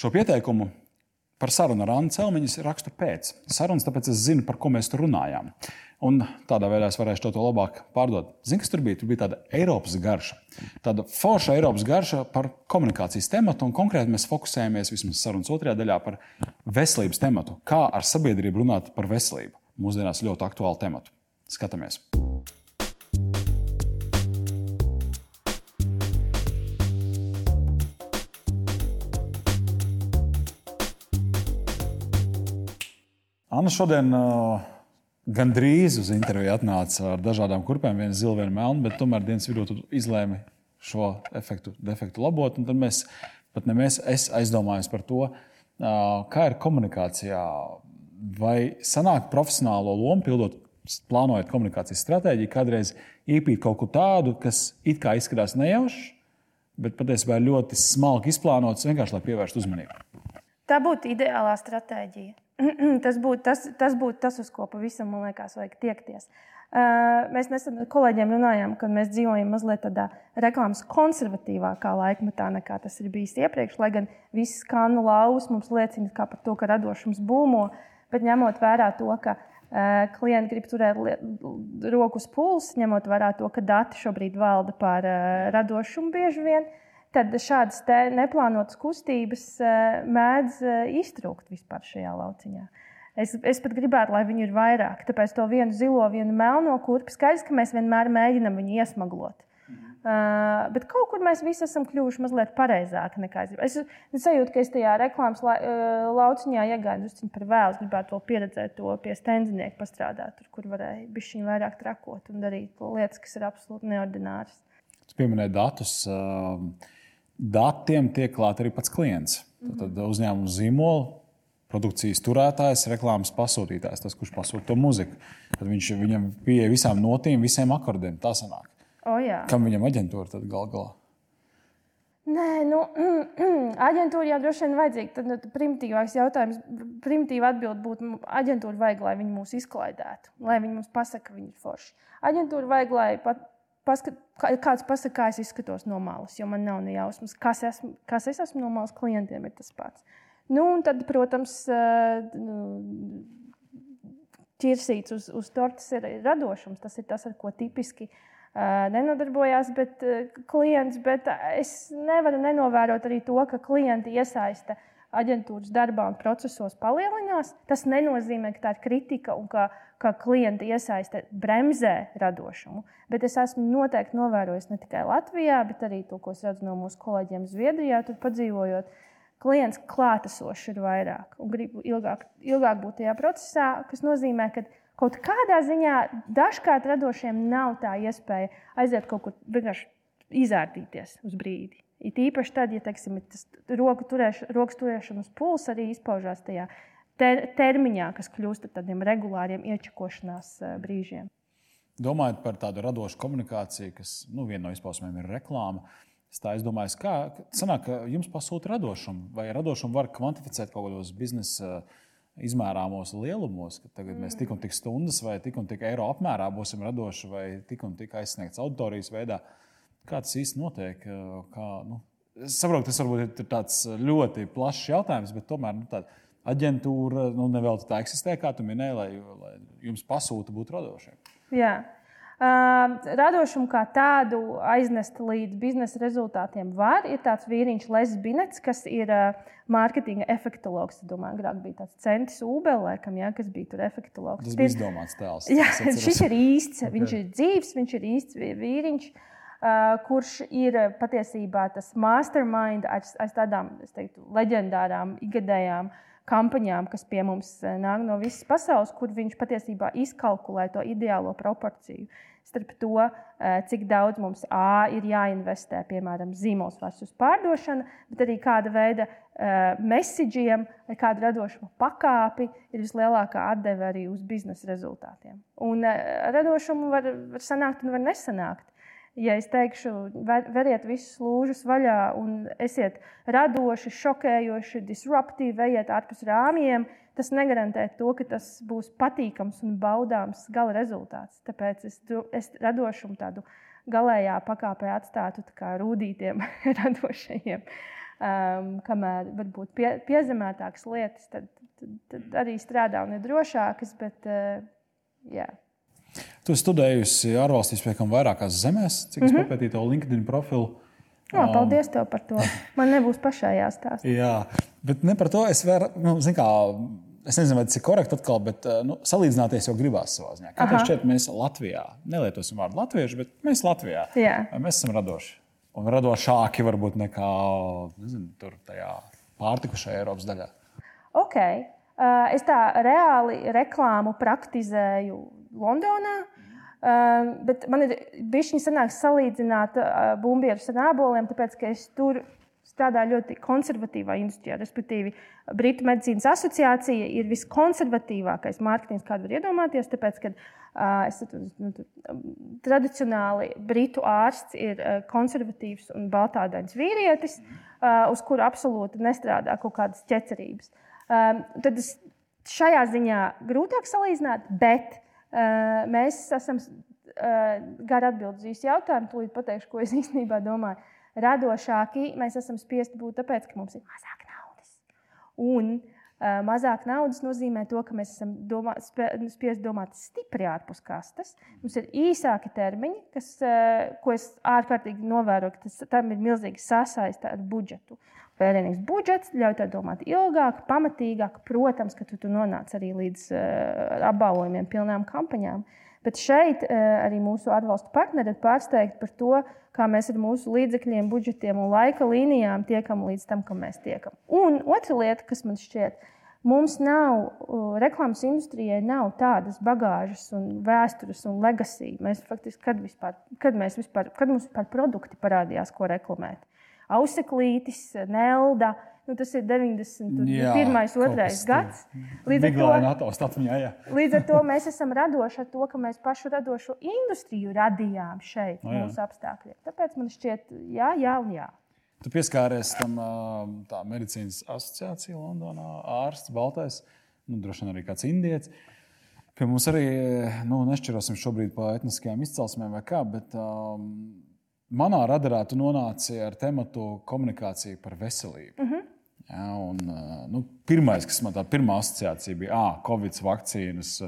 Šo pieteikumu par sarunu ar Annu Celmiņu rakstu pēc sarunas, tāpēc es zinu, par ko mēs tur runājām. Un tādā veidā es varēšu to, to labāk pārdot. Zini, kas tur bija? Tur bija tāda Eiropas garša. Tāda forša Eiropas garša par komunikācijas tematu. Un konkrēti mēs fokusējamies vismaz sarunas otrajā daļā par veselības tematu. Kā ar sabiedrību runāt par veselību? Mūsdienās ļoti aktuālu tematu. Skatāmies! Anna šodien uh, gandrīz uz interviju atnāca ar dažādām kurpēm, viena zila, viena melna, bet tomēr dienas vidū izlēma šo efektu, defektu labot. Tad mēs, pat ne mēs, es aizdomājos par to, uh, kā ir komunikācijā. Vai sanāk profesionālo lomu pildot, plānojot komunikācijas stratēģiju, kādreiz iepīt kaut ko tādu, kas it kā izskatās nejauši, bet patiesībā ļoti smalki izplānots, vienkārši lai pievērstu uzmanību. Tā būtu ideālā stratēģija. Tas būtu tas, tas, būt tas, uz ko pavisam, man liekas, vajag tiekties. Uh, mēs nesen ar kolēģiem runājām, ka mēs dzīvojam mazliet tādā reklāmas konservatīvākā laikmetā nekā tas ir bijis iepriekš. Lai gan viss skanu laus mums liecina par to, ka radošums būmo, bet ņemot vērā to, ka uh, klienti grib turēt rokas pulsu, ņemot vērā to, ka dati šobrīd valda par uh, radošumu bieži vien, tad šādas neplānotas kustības eh, mēdz eh, iztrūkt vispār šajā lauciņā. Es, es pat gribētu, lai viņi ir vairāk. Tāpēc to vienu zilo, vienu melno kurpi skaidrs, ka mēs vienmēr mēģinām viņu iesmaglot. Uh, bet kaut kur mēs visi esam kļuvuši mazliet pareizāki nekā es. Es, es sajūtu, ka es tajā reklāmas la, uh, lauciņā iegāju drusku par vēlu. Es gribētu to pieredzēt, to pie stendinieka pastrādāt, tur, kur varēja bišķiņu vairāk trakot un darīt lietas, kas ir absolūti neordināras. Tu pieminēji datus. Uh datiem tiek klāts arī pats klients. Tad uzņēmuma zīmola, produkcijas turētājs, reklāmas pasūtītājs, tas, kurš pasūta to muziku. Tad viņš viņam pieeja visām notīm, visiem akordiem. Tā sanāk. O, jā. Kam viņam aģentūra tad gal galā? Nē, nu, mm, mm, aģentūra jau droši vien vajadzīga. Tad nu, primitīvāks jautājums, primitīva atbilde būtu, aģentūra vajag, lai viņi mūs izklaidētu, lai viņi mums pasaka, ka viņi ir forši. Aģentūra vajag, lai pat paskat, kāds pasakā, kā es izskatos no malas, jo man nav ne jausmas, kas, esmu, kas es esmu no malas klientiem, ir tas pats. Nu, un tad, protams, nu, ķirsīts uz, uz tortes ir radošums. Tas ir tas, ar ko tipiski nenodarbojās bet, klients. Bet es nevaru nenovērot arī to, ka klienti iesaista aģentūras darbā un procesos palielinās. Tas nenozīmē, ka tā ir kritika un ka, ka klienta iesaiste bremzē radošumu. Bet es esmu noteikti novērojis ne tikai Latvijā, bet arī to, ko es redzu no mūsu kolēģiem Zviedrijā, tur padzīvojot. Klients klātesošs ir vairāk un grib ilgāk, ilgāk būt tajā procesā, kas nozīmē, ka kaut kādā ziņā dažkārt radošiem nav tā iespēja aiziet kaut kur vienkārši izārtīties uz brīdi. It īpaši tad, ja teiksim, tas roku turēš, rokas turēšanas pulss arī izpaužās tajā ter, termiņā, kas kļūst par tādiem regulāriem iečakošanās eh, brīžiem. Domājot par tādu radošu komunikāciju, kas nu, viena no izpausmēm ir reklāma. Tā es domāju, kā sanāk, ka jums pasūta radošumu, vai radošumu var kvantificēt kaut kādos biznesa eh, izmērāmos lielumos, ka tagad mm. mēs tik un tik stundas vai tik un tik eiro apmērā būsim radoši vai tik un tik aizsniegts auditorijas veidā. Uh, Kā tas īsti notiek? Kā, nu, es saprotu, tas varbūt ir tāds ļoti plašs jautājums, bet tomēr nu, tāda aģentūra nu, nevēl tā eksistē, kā tu minēji, lai, lai jums pasūta būt radošiem. Jā. Uh, radošumu kā tādu aiznest līdz biznesa rezultātiem var. Ir tāds vīriņš, Les Binets, kas ir uh, mārketinga efektologs. Es domāju, agrāk bija tāds centis Ubel, laikam, jā, kas bija tur efektologs. Tas bija izdomāts tēls. Jā, šis ir īsts, okay. viņš ir dzīves, viņš ir īsts vīriņš. Uh, kurš ir patiesībā tas mastermind aiz, aiz tādām teiktu, leģendārām, ikgadējām kampaņām, kas pie mums uh, nāk no visas pasaules, kur viņš patiesībā izkalkulē to ideālo proporciju starp to, cik daudz mums A ir jāinvestē, piemēram, zīmols versus pārdošana, bet arī kāda veida mesiģiem, kāda radošuma pakāpi ir vislielākā atdeve arī uz biznesa rezultātiem. Un radošumu var, var sanākt un var nesanākt ja es teikšu, veriet visus lūžus vaļā un esiet radoši, šokējoši, disruptīvi, ejiet ārpus rāmjiem, tas negarantē to, ka tas būs patīkams un baudāms gala rezultāts. Tāpēc es, es radošumu tādu galējā pakāpē atstātu tā rūtītiem radošajiem. Um, kamēr varbūt pie, piezemētākas lietas, tad, tad, tad arī strādā un ir drošākas. Bet, uh, jā. Tu studējusi ārvalstīs, pie kam vairākās zemēs, cik es mm -hmm. papētīju to LinkedIn profilu. Jā, paldies tev par to. Man nebūs pašai jāstāsta. Jā, bet ne par to es varu. Nu, kā, es nezinu, vai tas ir korekti atkal, bet nu, salīdzināties jau gribās savā ziņā. Kā tev šķiet, mēs Latvijā, nelietosim vārdu latvieši, bet mēs Latvijā. Jā. Mēs esam radoši. Un radošāki varbūt nekā nezinu, tur tajā pārtikušajā Eiropas daļā. Okay. Es tā reāli reklāmu praktizēju Londonā. Uh, bet man ir bijis sanāks salīdzināt uh, bumbierus ar āboliem, tāpēc ka es tur strādāju ļoti konservatīvā industrijā. Respektīvi, Britu medicīnas asociācija ir viskonservatīvākais mārketings, kādu var iedomāties. Tāpēc, kad uh, es, nu, tradicionāli Britu ārsts ir uh, konservatīvs un baltādains vīrietis, uh, uz kuru absolūti nestrādā kaut kādas ķecerības. Um, tad es šajā ziņā grūtāk salīdzināt, bet mēs esam gari atbildīgi uz jautājumu. Tūlīt pateikšu, ko es īstenībā domāju. Radošāki mēs esam spiesti būt tāpēc, ka mums ir mazāk naudas. Un uh, mazāk naudas nozīmē to, ka mēs esam domā, spiesti domāt stipri ārpus kastes. Mums ir īsāki termiņi, kas, uh, ko es ārkārtīgi novēroju, ka tas, tam ir milzīgi sasaiste ar budžetu. Vērienīgs budžets ļauj tev domāt ilgāk, pamatīgāk. Protams, ka tu, tu nonāc arī līdz uh, apbalvojumiem, pilnām kampaņām. Bet šeit uh, arī mūsu atbalsta partneri ir pārsteigti par to, kā mēs ar mūsu līdzekļiem, budžetiem un laika līnijām tiekam līdz tam, kam mēs tiekam. Un otra lieta, kas man šķiet, mums nav, uh, reklāmas industrijai nav tādas bagāžas, un vēstures un legacy. Mēs faktiski, kad, vispār, kad, mēs vispār, kad mums vispār produkti parādījās, ko reklamēt? Auseklītis, Nelda. Nu, tas ir 91. Jā, 2. gads. Līdz ar, to, atmiņā, jā. līdz ar to mēs esam radoši ar to, ka mēs pašu radošo industriju radījām šeit, no, mūsu apstākļiem. Tāpēc man šķiet, jā, jā un jā. Tu pieskāries tam tā medicīnas asociācija Londonā, ārsts, baltais, nu, droši vien arī kāds indietis. Pie mums arī nu, nešķirosim šobrīd par etniskajām izcelsmēm vai kā, bet um, manā radarā tu nonāci ar tematu komunikācija par veselību. Mm -hmm. ja, un, nu, pirmais, kas man tā pirmā asociācija bija, ah, Covid vakcīnas.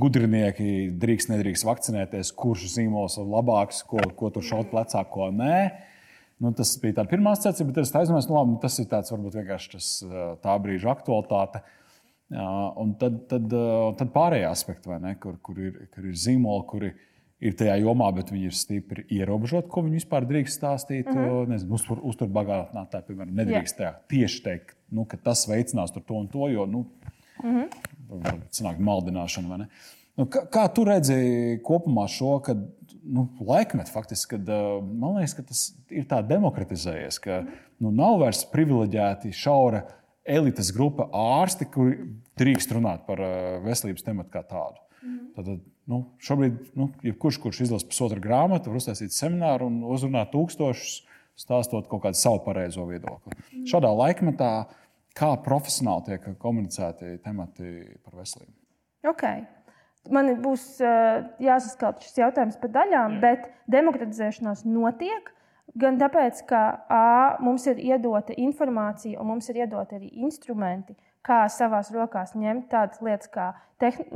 Gudrinieki drīkst, nedrīkst vakcinēties, kurš zīmols ir labāks, ko, ko tur šaut plecā, ko nē. Nu, tas bija tā pirmā asociācija, bet es aizdomājos, nu, labi, nu, tas ir tāds, varbūt vienkārši tas, tā brīža aktualitāte. Un tad, tad, tad pārējie aspekti, ne, kur, kur, ir, kur ir zīmoli, kuri ir ir tajā jomā, bet viņi ir stipri ierobežoti, ko viņi vispār drīkst stāstīt. Mm -hmm. Nezinu, uztur, uzturbagātinātāji, piemēram, nedrīkst yeah. tieši teikt, nu, ka tas veicinās to un to, jo nu, mm -hmm. var sanākt maldināšana. Nu, kā, kā tu redzēji kopumā šo, kad nu, laikmetu faktiski, kad man liekas, ka tas ir tā demokratizējies, ka nu, nav vairs privileģēti šaura elites grupa ārsti, kuri drīkst runāt par veselības tematu kā tādu. Mm -hmm. Tad, Nu, šobrīd, nu, jebkurš, kurš izlasa pusotru grāmatu, var uztaisīt semināru un uzrunāt tūkstošus, stāstot kaut kādu savu pareizo viedokli. Mm. Šādā laikmetā, kā profesionāli tiek komunicēti temati par veselību? Okay. Man būs uh, jāsaskata šis jautājums par daļām, bet demokratizēšanās notiek. Gan tāpēc, ka A, mums ir iedota informācija, un mums ir iedota arī instrumenti, kā savās rokās ņemt tādas lietas kā tehn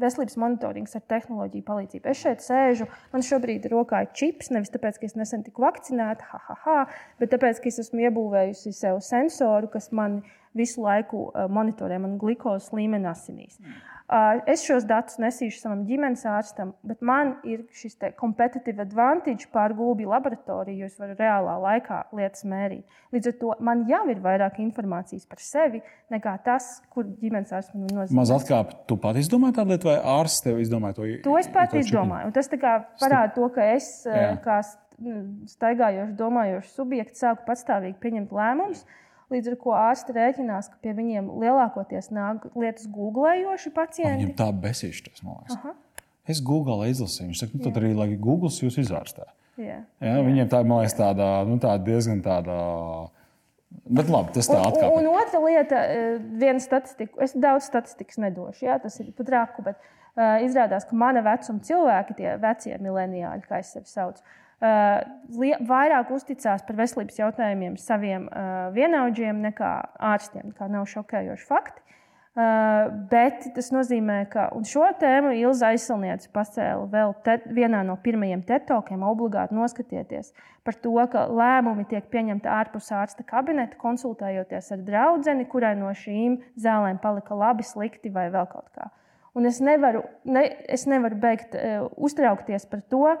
veselības monitorings ar tehnoloģiju palīdzību. Es šeit sēžu, man šobrīd rokā ir čips, nevis tāpēc, ka es nesen tiku vakcinēta, ha, ha, ha, bet tāpēc, ka es esmu iebūvējusi sev sensoru, kas man visu laiku uh, monitorē manu glukozes līmeni asinīs. Mm. Es šos datus nesīšu savam ģimenes ārstam, bet man ir šis competitive advantage pār gulbju laboratoriju, jo es varu reālā laikā lietas mērīt. Līdz ar to man jau ir vairāk informācijas par sevi nekā tas, kur ģimenes ārsts man nozīmē. Maz atkāp, tu pati izdomāji tādu lietu, vai ārsts tev izdomāja to? To es pati izdomāju. Un tas parāda to, ka es Jā. kā staigājošs, domājošs subjekts sāku patstāvīgi pieņemt lēmumus. Jā Līdz ar to ārsti rēķinās, ka pie viņiem lielākoties nāk lietas googlējoši pacienti. Viņam tā man liekas. Aha. Es Google izlasīju, viņš saka, nu, tad arī, lai Google jūs izvērstē. Jā. Jā, viņiem tā, man liekas, tāda, nu, tāda diezgan tāda. Bet labi, tas tā atkal. Un, un otra lieta, eh, viena statistika, es daudz statistikas nedošu, jā, tas ir pat rāku, bet uh, izrādās, ka mana vecuma cilvēki, tie vecie mileniāļi, kā es sevi saucu, vairāk uzticās par veselības jautājumiem saviem vienaudžiem nekā ārstiem. Kā nav šokējoši fakti. Uh, bet tas nozīmē, ka šo tēmu Ilza aizsilniece pacēla vēl te, vienā no pirmajiem tetokiem, obligāti noskatieties par to, ka lēmumi tiek pieņemti ārpus ārsta kabineta, konsultējoties ar draugu, kurai no šīm zālēm palika labi, slikti vai vēl kaut kā. Un es nevaru, ne, es nevaru beigt uh, uztraukties par to,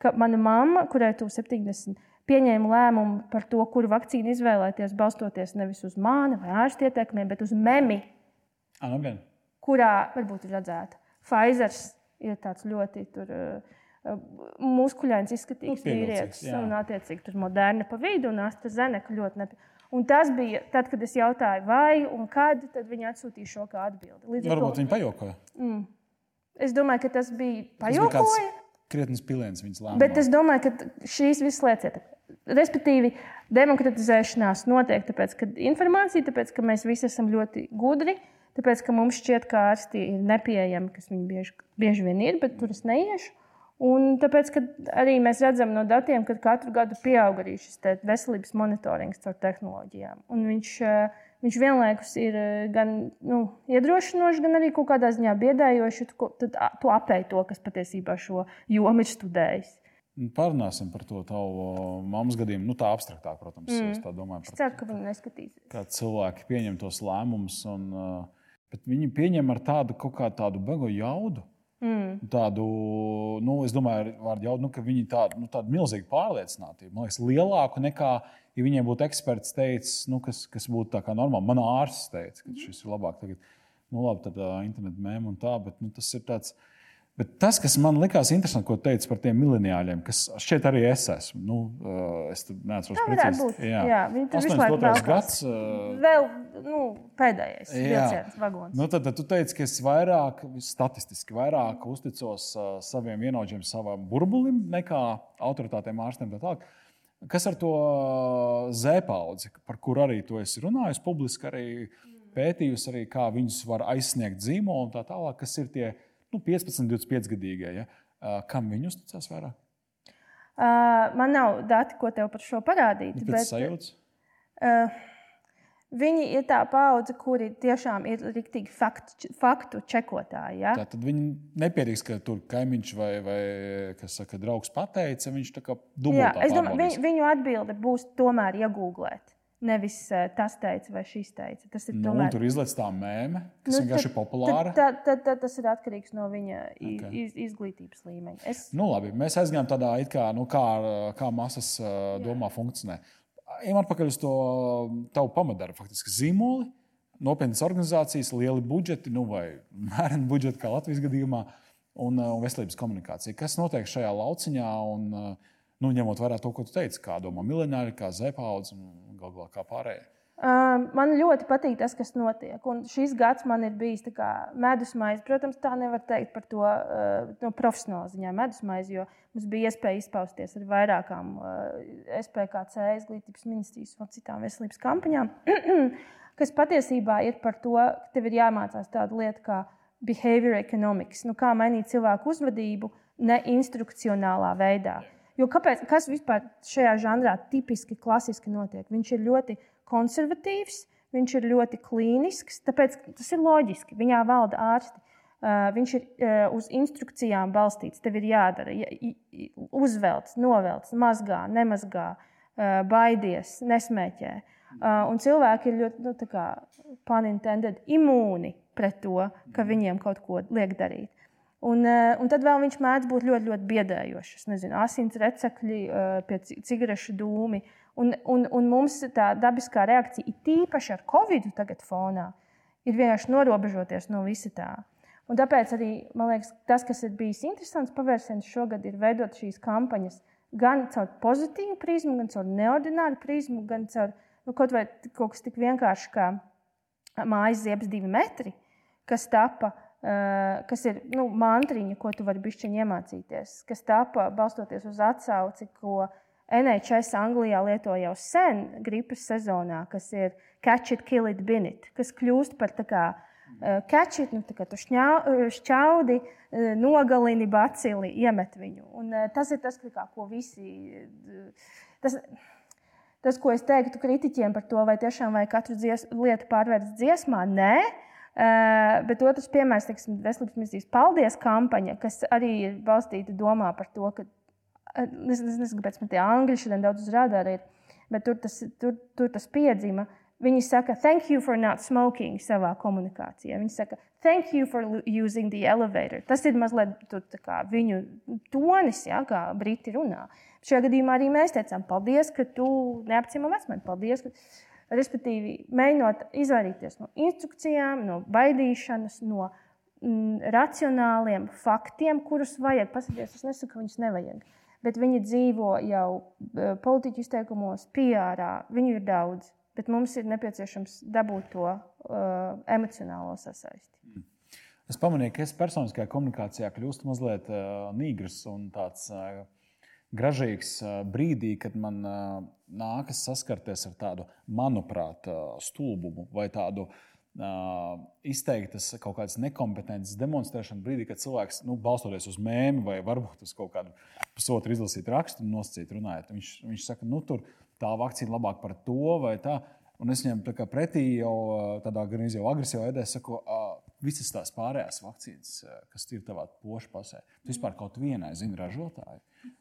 ka mana mamma, kurai tu 70, pieņēma lēmumu par to, kuru vakcīnu izvēlēties, balstoties nevis uz mānu vai ārstu ieteikumiem, bet uz memi Ah, nu, kurā varbūt ir redzēta. Pfizer ir tāds ļoti tur, uh, muskuļains, izskatīgs nu, vīrietis, un attiecīgi tur moderna pa vidu, un AstraZeneca ļoti nepatīk. Un tas bija tad, kad es jautāju, vai un kad, tad viņi atsūtīja šo kā atbildi. Līdz Varbūt to... viņi pajokoja. Mm. Es domāju, ka tas bija pajokoja. Krietnes piliens viņas lēmumā. Bet es domāju, ka šīs visas lietas ir. Respektīvi, demokratizēšanās notiek tāpēc, ka informācija, tāpēc, ka mēs visi esam ļoti gudri. Uh, Tāpēc, ka mums šķiet, ka ārsti ir nepieejami, kas viņi bieži, bieži vien ir, bet tur es neiešu. Un tāpēc arī mēs redzam no datiem, ka katru gadu pieaug arī šis veselības monitorings caur tehnoloģijām. Un viņš, eh, viņš vienlaikus ir eh, gan nu, iedrošinošs, gan arī kaut kādā ziņā biedējošs. Tad tu apēji to, kas patiesībā šo jomu ir studējis. Parunāsim par to tavu mammas gadījumu. Nu, tā abstraktāk, protams. Mm. Es domāju, es ceru, ka viņi neskatīsies. Kā cilvēki pieņem tos lēmumus. Un, uh, Bet viņi pieņem ar tādu kaut kādu bego jaudu. Mm. Tādu, nu, es domāju, jaudu, nu, ka viņi tādu, nu, tādu milzīgu pārliecinātību, man liekas, lielāku nekā, ja viņiem būtu eksperts teicis, nu, kas, kas būtu tā kā normāli. Man ārsts teica, ka šis ir labāk. Tagad, nu, labi, tad uh, internetu mēmē un tā, bet nu, tas ir tāds. Uh, Bet tas, kas man likās interesanti, ko teica par tiem mileniāļiem, kas šķiet arī es esmu. Nu, es neatceros precīzi. Jā, jā viņi tur laiku ir. gads. Vēl nu, pēdējais vilciens vagons. Nu, tad, tad tu teici, ka es vairāk, statistiski vairāk uzticos uh, saviem vienaudžiem, savam burbulim, nekā autoritātiem ārstiem. Kas ar to zēpaudzi, par kur arī tu esi runājis publiski, arī pētījusi, arī kā viņus var aizsniegt zīmolu un tā tālāk, kas ir tie nu, 15, 25 gadīgie. Ja? Kam viņi uzticās vairāk? Uh, man nav dati, ko tev par šo parādīt. Nu, bet, sajūts? Uh, Viņi ir tā paudze, kuri tiešām ir rīktīgi faktu, faktu čekotāji. Ja? Tā tad viņi nepierīks, ka tur kaimiņš vai, vai saka, draugs pateica. Viņš tā kā dubultā. Jā, es domāju, viņ, viņu atbilde būs tomēr iegūglēt. Nevis tas teica, vai šis teica. Tas ir nu, tomēr... Tur izlaiž tā mēmē, kas nu, vienkārši ir populāra. Tad, tad, tad tas ir atkarīgs no viņa okay. iz, izglītības līmeņa. Es... Nu, labi, mēs aizgājām tādā kā, nu, kā, kā masas uh, domā funkcionē. Ejam atpakaļ uz to tavu pamatdarbu, faktiski zīmoli. Nopietnas organizācijas, lieli budžeti, nu, vai mēreni budžeti, kā Latvijas gadījumā, un, un veselības komunikācija. Kas notiek šajā lauciņā? Un, uh, nu, ņemot vērā to, ko tu teici, kā domā miljonāri, kā zepaudze un galu galā kā pārējie. Man ļoti patīk tas, kas notiek. Un šis gads man ir bijis medus maize. Protams, tā nevar teikt par to no profesionāla ziņā medus maize, jo mums bija iespēja izpausties ar vairākām SPKC, izglītības ministrijas un citām veselības kampaņām, kas patiesībā ir par to, ka tev ir jāmācās tāda lieta kā behavior economics, nu, kā mainīt cilvēku uzvedību ne instrukcionālā veidā. Yeah. Jo kāpēc, kas vispār šajā žanrā tipiski klasiski notiek? Viņš ir ļoti konservatīvs, viņš ir ļoti klīnisks, tāpēc tas ir loģiski. Viņā valda ārsti. Uh, viņš ir uh, uz instrukcijām balstīts. Tev ir jādara, uzvelc, novelc, mazgā, nemazgā, uh, baidies, nesmēķē. Un cilvēki ir ļoti, nu, tā kā panintended, imūni pret to, ka viņiem kaut ko liek darīt. Un, eh, un tad vēl viņš mēdz būt ļoti, ļoti biedējošs. Es nezinu, asins recepļi, eh, pie cigarešu dūmi. Un, un, un mums tā dabiskā reakcija, it īpaši ar covid fonā, ir vienkārši norobežoties no visa tā. Un tāpēc arī man liekas, tas, kas ir bijis interesants pavērsiens šogad, ir veidot šīs kampaņas gan caur pozitīvu prizmu, gan caur neordināru prizmu, gan caur nu, kaut, kaut kas tik vienkāršs kā mājas ziepes divi metri, kas tapa kas ir nu, mantriņa, ko tu vari bišķiņi iemācīties, kas tapa balstoties uz atsauci, ko NHS Anglijā lieto jau sen gripas sezonā, kas ir catch it, kill it, bin it, kas kļūst par tā kā catch it, nu, tā kā tu šņau, šķaudi, uh, nogalini bacili, iemet viņu. Un, tas ir tas, kā, ko visi. Tas, Tas, ko es teiktu kritiķiem par to, vai tiešām vajag katru dzies, lietu pārvērst dziesmā, nē. Uh, bet otrs piemērs, teiksim, veselības ministrijas paldies kampaņa, kas arī ir balstīta domā par to, ka, es nezinu, kāpēc man tie angļu šodien daudz uz radara ir, bet tur tas, tur, tur tas piedzima. Viņi saka, thank you for not smoking savā komunikācijā. Viņi saka, thank you for using the elevator. Tas ir mazliet tur, kā, viņu tonis, ja, kā briti runā. Šajā gadījumā arī mēs teicām, paldies, ka tu neapciemo vecmani. Paldies, ka... Respektīvi, mēģinot izvairīties no instrukcijām, no baidīšanas, no mm, racionāliem faktiem, kurus vajag. Pasakies, es nesaku, ka viņus nevajag. Bet viņi dzīvo jau e, politiķu izteikumos, PR, viņu ir daudz. Bet mums ir nepieciešams dabūt to uh, emocionālo sasaisti. Mm. Es pamanīju, ka es personiskajā komunikācijā kļūstu mazliet uh, nīgrs un tāds. Uh, gražīgs brīdī, kad man nākas saskarties ar tādu, manuprāt, stulbumu vai tādu izteiktas kaut kādas nekompetences demonstrēšanu brīdī, kad cilvēks, nu, balstoties uz mēmu vai varbūt uz kaut kādu pusotru izlasītu rakstu, nosacīt runājot, viņš, viņš saka, nu, tur tā vakcīna labāk par to vai tā. Un es viņam pretī jau tādā gan jau agresīvā veidā saku, visas tās pārējās vakcīnas, kas ir tavā pošu pasē, tu vispār kaut vienai zini ražotāju.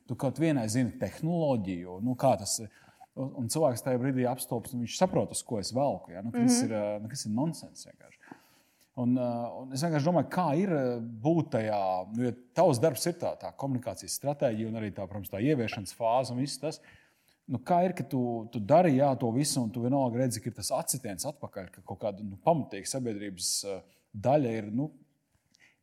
Tu kaut vienai zini tehnoloģiju, nu, kā tas ir. Un cilvēks tajā brīdī apstulbs, un viņš saprot, uz ko es velku. Ja? Nu. Tas ir, nu, ir nonsens vienkārši. Un, un es vienkārši domāju, kā ir būt tajā, nu, ja tavs darbs ir tā, tā komunikācijas stratēģija un arī tā, protams, tā ieviešanas fāze un viss tas. Nu, kā ir, ka tu, tu dari jā, to visu, un tu vienalga redzi, ka ir tas atsitiens atpakaļ, ka kaut kāda nu, pamatīga sabiedrības daļa ir nu,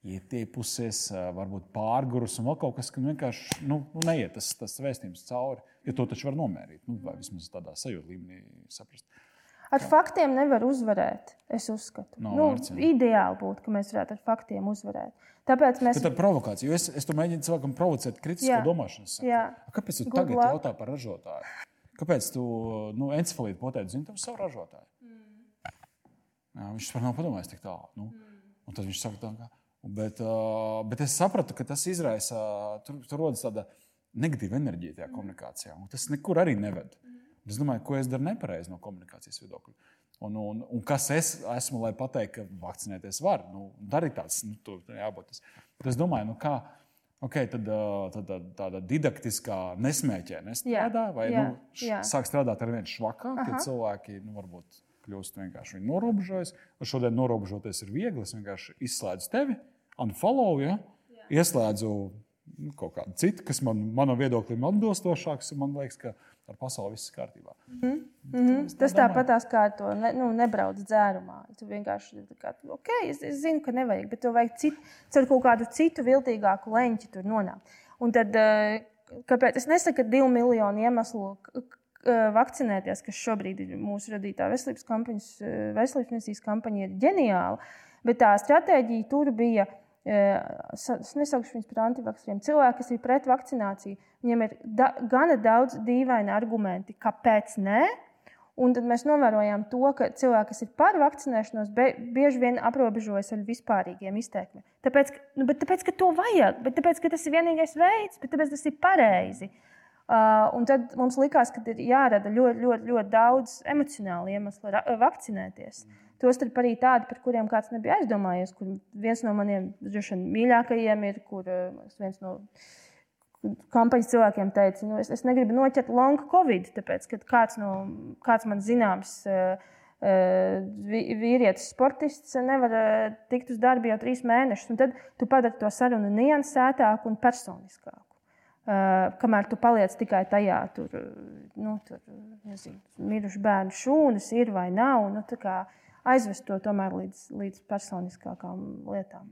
ietiepusies, varbūt pārgurus un vēl kaut kas, ka vienkārši nu, nu, neiet tas, tas vēstījums cauri. Ja to taču var nomērīt, nu, vai vismaz tādā sajūta līmenī saprast. Ar faktiem nevar uzvarēt. Es uzskatu, no, nu, vārds, ideāli būtu, ka mēs varētu ar faktiem uzvarēt. Tāpēc mēs. Tā ir provokācija. Es, es tur mēģinu cilvēkam provocēt kritisko domāšanu. Kāpēc tu Good tagad luck. jautā par ražotāju? Kāpēc tu nu, encefalīti potēji zini savu ražotāju? Mm. Jā, viņš vispār nav padomājis tik tālu. Nu. Mm. Un tad viņš saka, tā, ka Bet, bet es sapratu, ka tas izraisa, tur, tur rodas tāda negatīva enerģija tajā komunikācijā. Tas nekur arī neved. Es domāju, ko es daru nepareizi no komunikācijas viedokļa. Un, un, un kas es esmu, lai pateiktu, ka vakcinēties var? Nu, darīt tāds, nu, tur jābūt. Bet es domāju, nu, kā. Okay, tad, tad tāda didaktiskā nesmēķē nestrādā, vai jā, nu, jā. sāk strādāt ar vien švakāk, kad cilvēki nu, varbūt kļūst vienkārši norobežojas. Šodien norobežoties ir viegli. Es vienkārši izslēdzu tevi, unfollow, ja? Jā. ieslēdzu nu, kaut kādu citu, kas man, manam viedoklim atbilstošāks. Man liekas, ka ar pasauli viss ir kārtībā. Mm -hmm. Mm -hmm. Tas tāpat kā to ne, nu, nebrauc dzērumā. Tu vienkārši kā, okay, es, es zinu, ka nevajag, bet tev vajag citu, caur kaut kādu citu viltīgāku leņķi tur nonākt. Un tad, eh, kāpēc es nesaku, ka divu miljonu iemeslu, vakcinēties, kas šobrīd ir mūsu radītā veselības, kampaņas, veselības ministrijas kampaņa, ir ģeniāla. Bet tā stratēģija tur bija. Es nesaukšu viņus par antivakcīniem. Cilvēki, kas ir pret vakcināciju, viņiem ir da, gana daudz dīvaini argumenti, kāpēc nē. Un tad mēs novērojām to, ka cilvēki, kas ir par vakcinēšanos, bieži vien aprobežojas ar vispārīgiem izteikumiem. Tāpēc, nu, tāpēc, ka to vajag, bet tāpēc, ka tas ir vienīgais veids, bet tāpēc tas ir pareizi. Uh, Uh, tad mums likās, ka ir jārada ļoti, ļoti, ļoti daudz emocionālu iemeslu vakcinēties. Mm. Tostarp arī tādi, par kuriem kāds nebija aizdomājies. Kur viens no maniem mīļākajiem ir, kur viens no kampaņas cilvēkiem teica, nu, es, es negribu noķert long covid, tāpēc, ka kāds, no, kāds man zināms. Uh, vīrietis, sportists nevar tikt uz darbu jau trīs mēnešus. Tad tu padari to sarunu niansētāku un personiskāku. Uh, kamēr tu paliec tikai tajā, tur, nu, tur nezinu, miruši bērnu šūnas ir vai nav, nu, aizvest to tomēr līdz, līdz personiskākām lietām.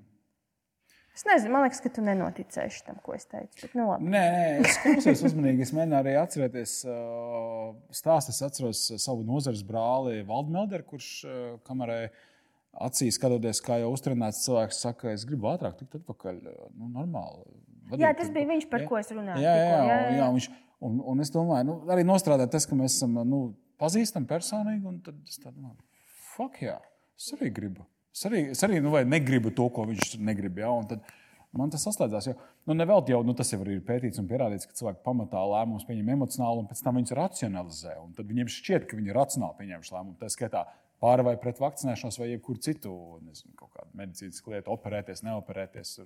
Es nezinu, man liekas, ka tu nenoticēsi tam, ko es teicu. Bet, nu, labi. nē, es klausos uzmanīgi. Es mēģināju arī atcerēties stāstu. Es atceros savu nozares brāli Valdu Melderu, kurš kamerē acīs skatoties, kā jau uztrenēts cilvēks saka, es gribu ātrāk tikt atpakaļ. Nu, normāli vadīt. Jā, tas bija viņš, par ja? ko es runāju. Jā, jā, jā, jā, jā. Viņš, un, un es domāju, nu, arī nostrādāt tas, ka mēs esam nu, pazīstami personīgi. Tad es domāju, fuck, jā, es arī gribu. Es arī, es arī nu, negribu to, ko viņš negrib. Un tad man tas saslēdzās. Jo, nu, nevēl jau nu, tas jau ir pētīts un pierādīts, ka cilvēki pamatā lēmumus pieņem emocionāli un pēc tam viņus racionalizē. Un tad viņiem šķiet, ka viņi ir racionāli pieņemši lēmumu. Tā skaitā pār vai pret vakcinēšanos vai jebkuru citu nezinu, medicīnas lietu, operēties, neoperēties.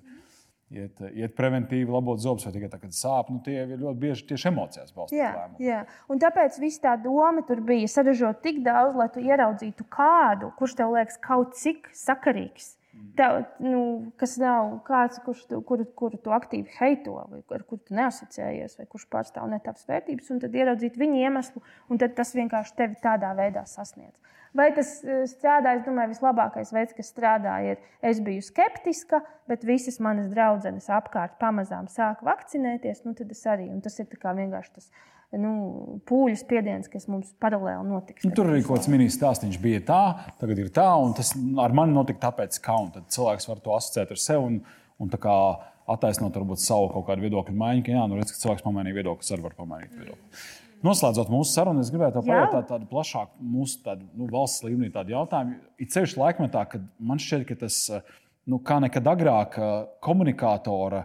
Iet, iet preventīvi, labot zobus, vai tikai tā, kad sāp. Nu, tie ir ļoti bieži tieši emocijās balstīti. Jā, un tāpēc viss tā doma tur bija saražot tik daudz, lai tu ieraudzītu kādu, kurš tev liekas kaut cik sakarīgs. Tev, nu, kas nav kāds, kurš tu, kuru, kuru tu aktīvi heito, vai ar kuru tu neasociējies, vai kurš pārstāv ne tavas vērtības, un tad ieraudzīt viņa iemeslu, un tas vienkārši tevi tādā veidā sasniedz. Vai tas e, strādā? Es domāju, vislabākais veids, kas strādā, ir, es biju skeptiska, bet visas manas draudzenes apkārt pamazām sāka vakcinēties. Nu, tad es arī. Un tas ir vienkārši tas nu, pūļu spiediens, kas mums paralēli notiks. Nu, tur arī kaut kāds mini stāstījums bija tā, tagad ir tā, un tas ar mani notika tāpēc, ka cilvēks var to asociēt ar sevi un, un attaisnot varbūt savu kaut kādu viedokļu maiņu. Ka, jā, nu, redz, ka cilvēks pamainīja viedokli, arī var pamainīt viedokli. Noslēdzot mūsu sarunu, es gribētu pajautāt tādu plašāku mūsu tādu, nu, valsts līmenī jautājumu. Ir ceļš laikmetā, kad man šķiet, ka tas nu, kā nekad agrāk komunikātora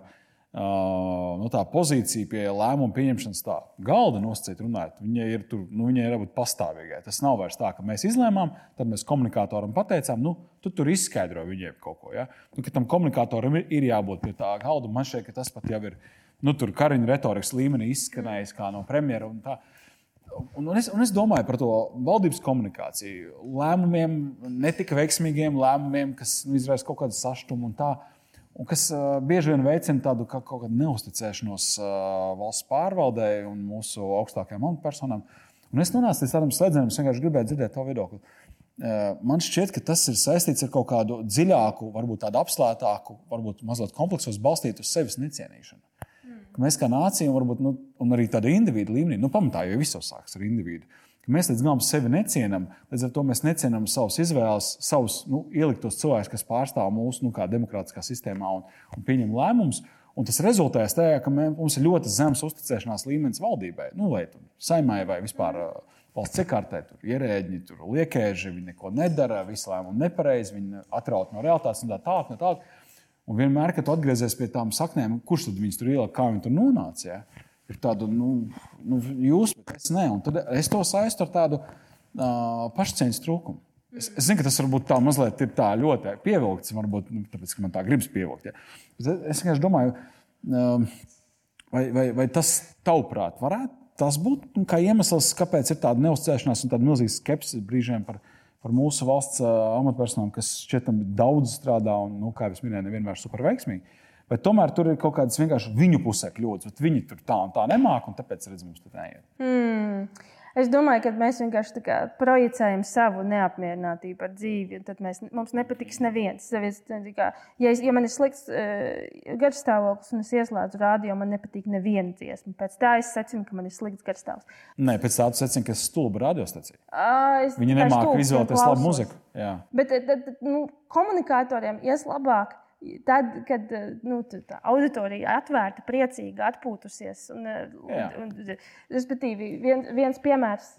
nu, pozīcija pie lēmumu pieņemšanas tā galda nosacīt, runājot, viņai ir, tur, nu, viņai ir jābūt pastāvīgai. Tas nav vairs tā, ka mēs izlēmām, tad mēs komunikātoram pateicām, nu, tu tur izskaidro viņiem kaut ko. Ja? Nu, tam komunikātoram ir, ir jābūt pie tā galda. Man šķiet, ka tas pat jau ir nu, tur kariņu retorikas līmenī izskanējis kā no premjera. Un tā. un, es, un es domāju par to valdības komunikāciju, lēmumiem, netika veiksmīgiem lēmumiem, kas nu, izraisa kaut kādu sašutumu un tā. Un kas uh, bieži vien veicina tādu kā, kaut kādu neusticēšanos uh, valsts pārvaldē un mūsu augstākajām amatpersonām. Un es nonācu līdz tādam slēdzienam, es vienkārši gribēju dzirdēt to viedokli. Uh, man šķiet, ka tas ir saistīts ar kaut kādu dziļāku, varbūt tādu apslētāku, varbūt mazliet kompleksos balstītu uz sevis necienīšanu ka mēs kā nācija, un, varbūt, nu, un arī tāda individu līmenī, nu, pamatā jau viss sākas ar individu. Mēs līdz galam sevi necienām, līdz ar to mēs necienām savus izvēles, savus nu, ieliktos cilvēkus, kas pārstāv mūsu nu, demokrātiskā sistēmā un, un pieņem lēmumus. Un tas rezultēs tajā, ka mē, mums ir ļoti zems uzticēšanās līmenis valdībai, nu, vai saimai, vai vispār valsts iekārtē. Tur ierēģi, tur liekēži, viņi neko nedara, visi lēmumi nepareizi, viņi atrauti no realitātes un tā tālāk. Tā, tā. Un vienmēr, kad atgriezies pie tām saknēm, kurš tad viņus tur ielika, kā viņi tur nonāca, ja? Ir tāda, nu, nu jūs, bet es ne. Un tad es to saistu ar tādu uh, pašcieņas trūkumu. Es, es zinu, ka tas varbūt tā mazliet ir tā ļoti pievilkts, varbūt nu, tāpēc, ka man tā gribas pievilkt. Ja? Bet es vienkārši domāju, uh, vai, vai, vai tas tavuprāt varētu tas būt iemesls, kāpēc ir tāda neuzticēšanās un tāda milzīga skepse brīžiem par par mūsu valsts amatpersonām, kas šķietam daudz strādā un, nu, kā jau minēju, nevienmēr super veiksmīgi. Bet tomēr tur ir kaut kādas vienkārši viņu pusē kļūdas. Viņi tur tā un tā nemāķi, un tāpēc redzam, mums tur neiet. Mm. Es domāju, ka mēs vienkārši projicējam savu neapmierinātību ar dzīvi. Tad mēs, mums nepatiks neviens. Ja, es, ja man ir slikts uh, garšstāvoklis un es ieslēdzu rādio, man nepatīk neviena dziesma. Pēc tā es secinu, ka man ir slikts garšstāvoklis. Nē, pēc tā tu secini, ka es stulbu radiostacija. Uh, Viņi nemāķi izvēlēties labu muziku. Jā. Bet tad, nu, komunikatoriem ies labāk Tad, kad nu, tā auditorija atvērta, priecīga, atpūtusies, un, Jā. un, un, respektīvi, vien, viens piemērs,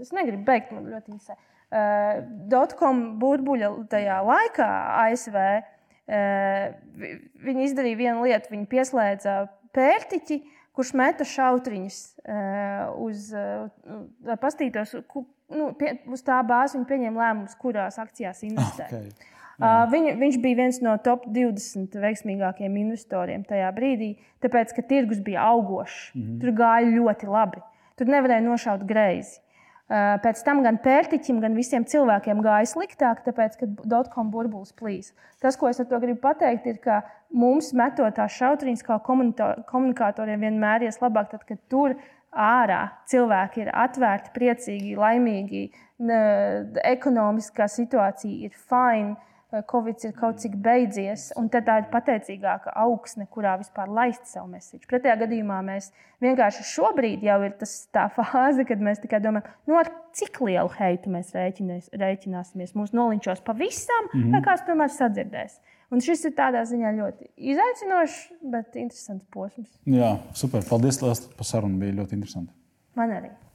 es negribu beigt, man ļoti īsi. Uh, Dotcom burbuļa tajā laikā ASV uh, viņi izdarīja vienu lietu. Viņi pieslēdza pērtiķi, kurš meta šautriņus uh, uz, lai pastītos, ku, nu, pie, uz tā bāzes viņi pieņēma lēmumus, kurās akcijās investēt. Okay. Uh, viņ, viņš bija viens no top 20 veiksmīgākajiem investoriem tajā brīdī, tāpēc, ka tirgus bija augošs. Mm -hmm. Tur gāja ļoti labi. Tur nevarēja nošaut greizi. Uh, pēc tam gan pērtiķim, gan visiem cilvēkiem gāja sliktāk, tāpēc, ka dotcom burbulis plīs. Tas, ko es ar to gribu pateikt, ir, ka mums metot tās šautriņas, kā komunikatoriem, vienmēr ies labāk, tad, kad tur ārā cilvēki ir atvērti, priecīgi, laimīgi, ne, ekonomiskā situācija ir fina Covid ir kaut cik beidzies, un tā ir pateicīgāka augsne, kurā vispār laist savu mēsīju. Pretējā gadījumā mēs vienkārši šobrīd jau ir tas, tā fāze, kad mēs tikai domājam, nu, ar cik lielu heitu mēs rēķināsimies. Mūsu nolinčos pavisam, mm -hmm. vai kāds tomēr sadzirdēs. Un šis ir tādā ziņā ļoti izaicinošs, bet interesants posms. Jā, super. Paldies, Lielas, par sarunu. Bija ļoti interesanti. Man arī.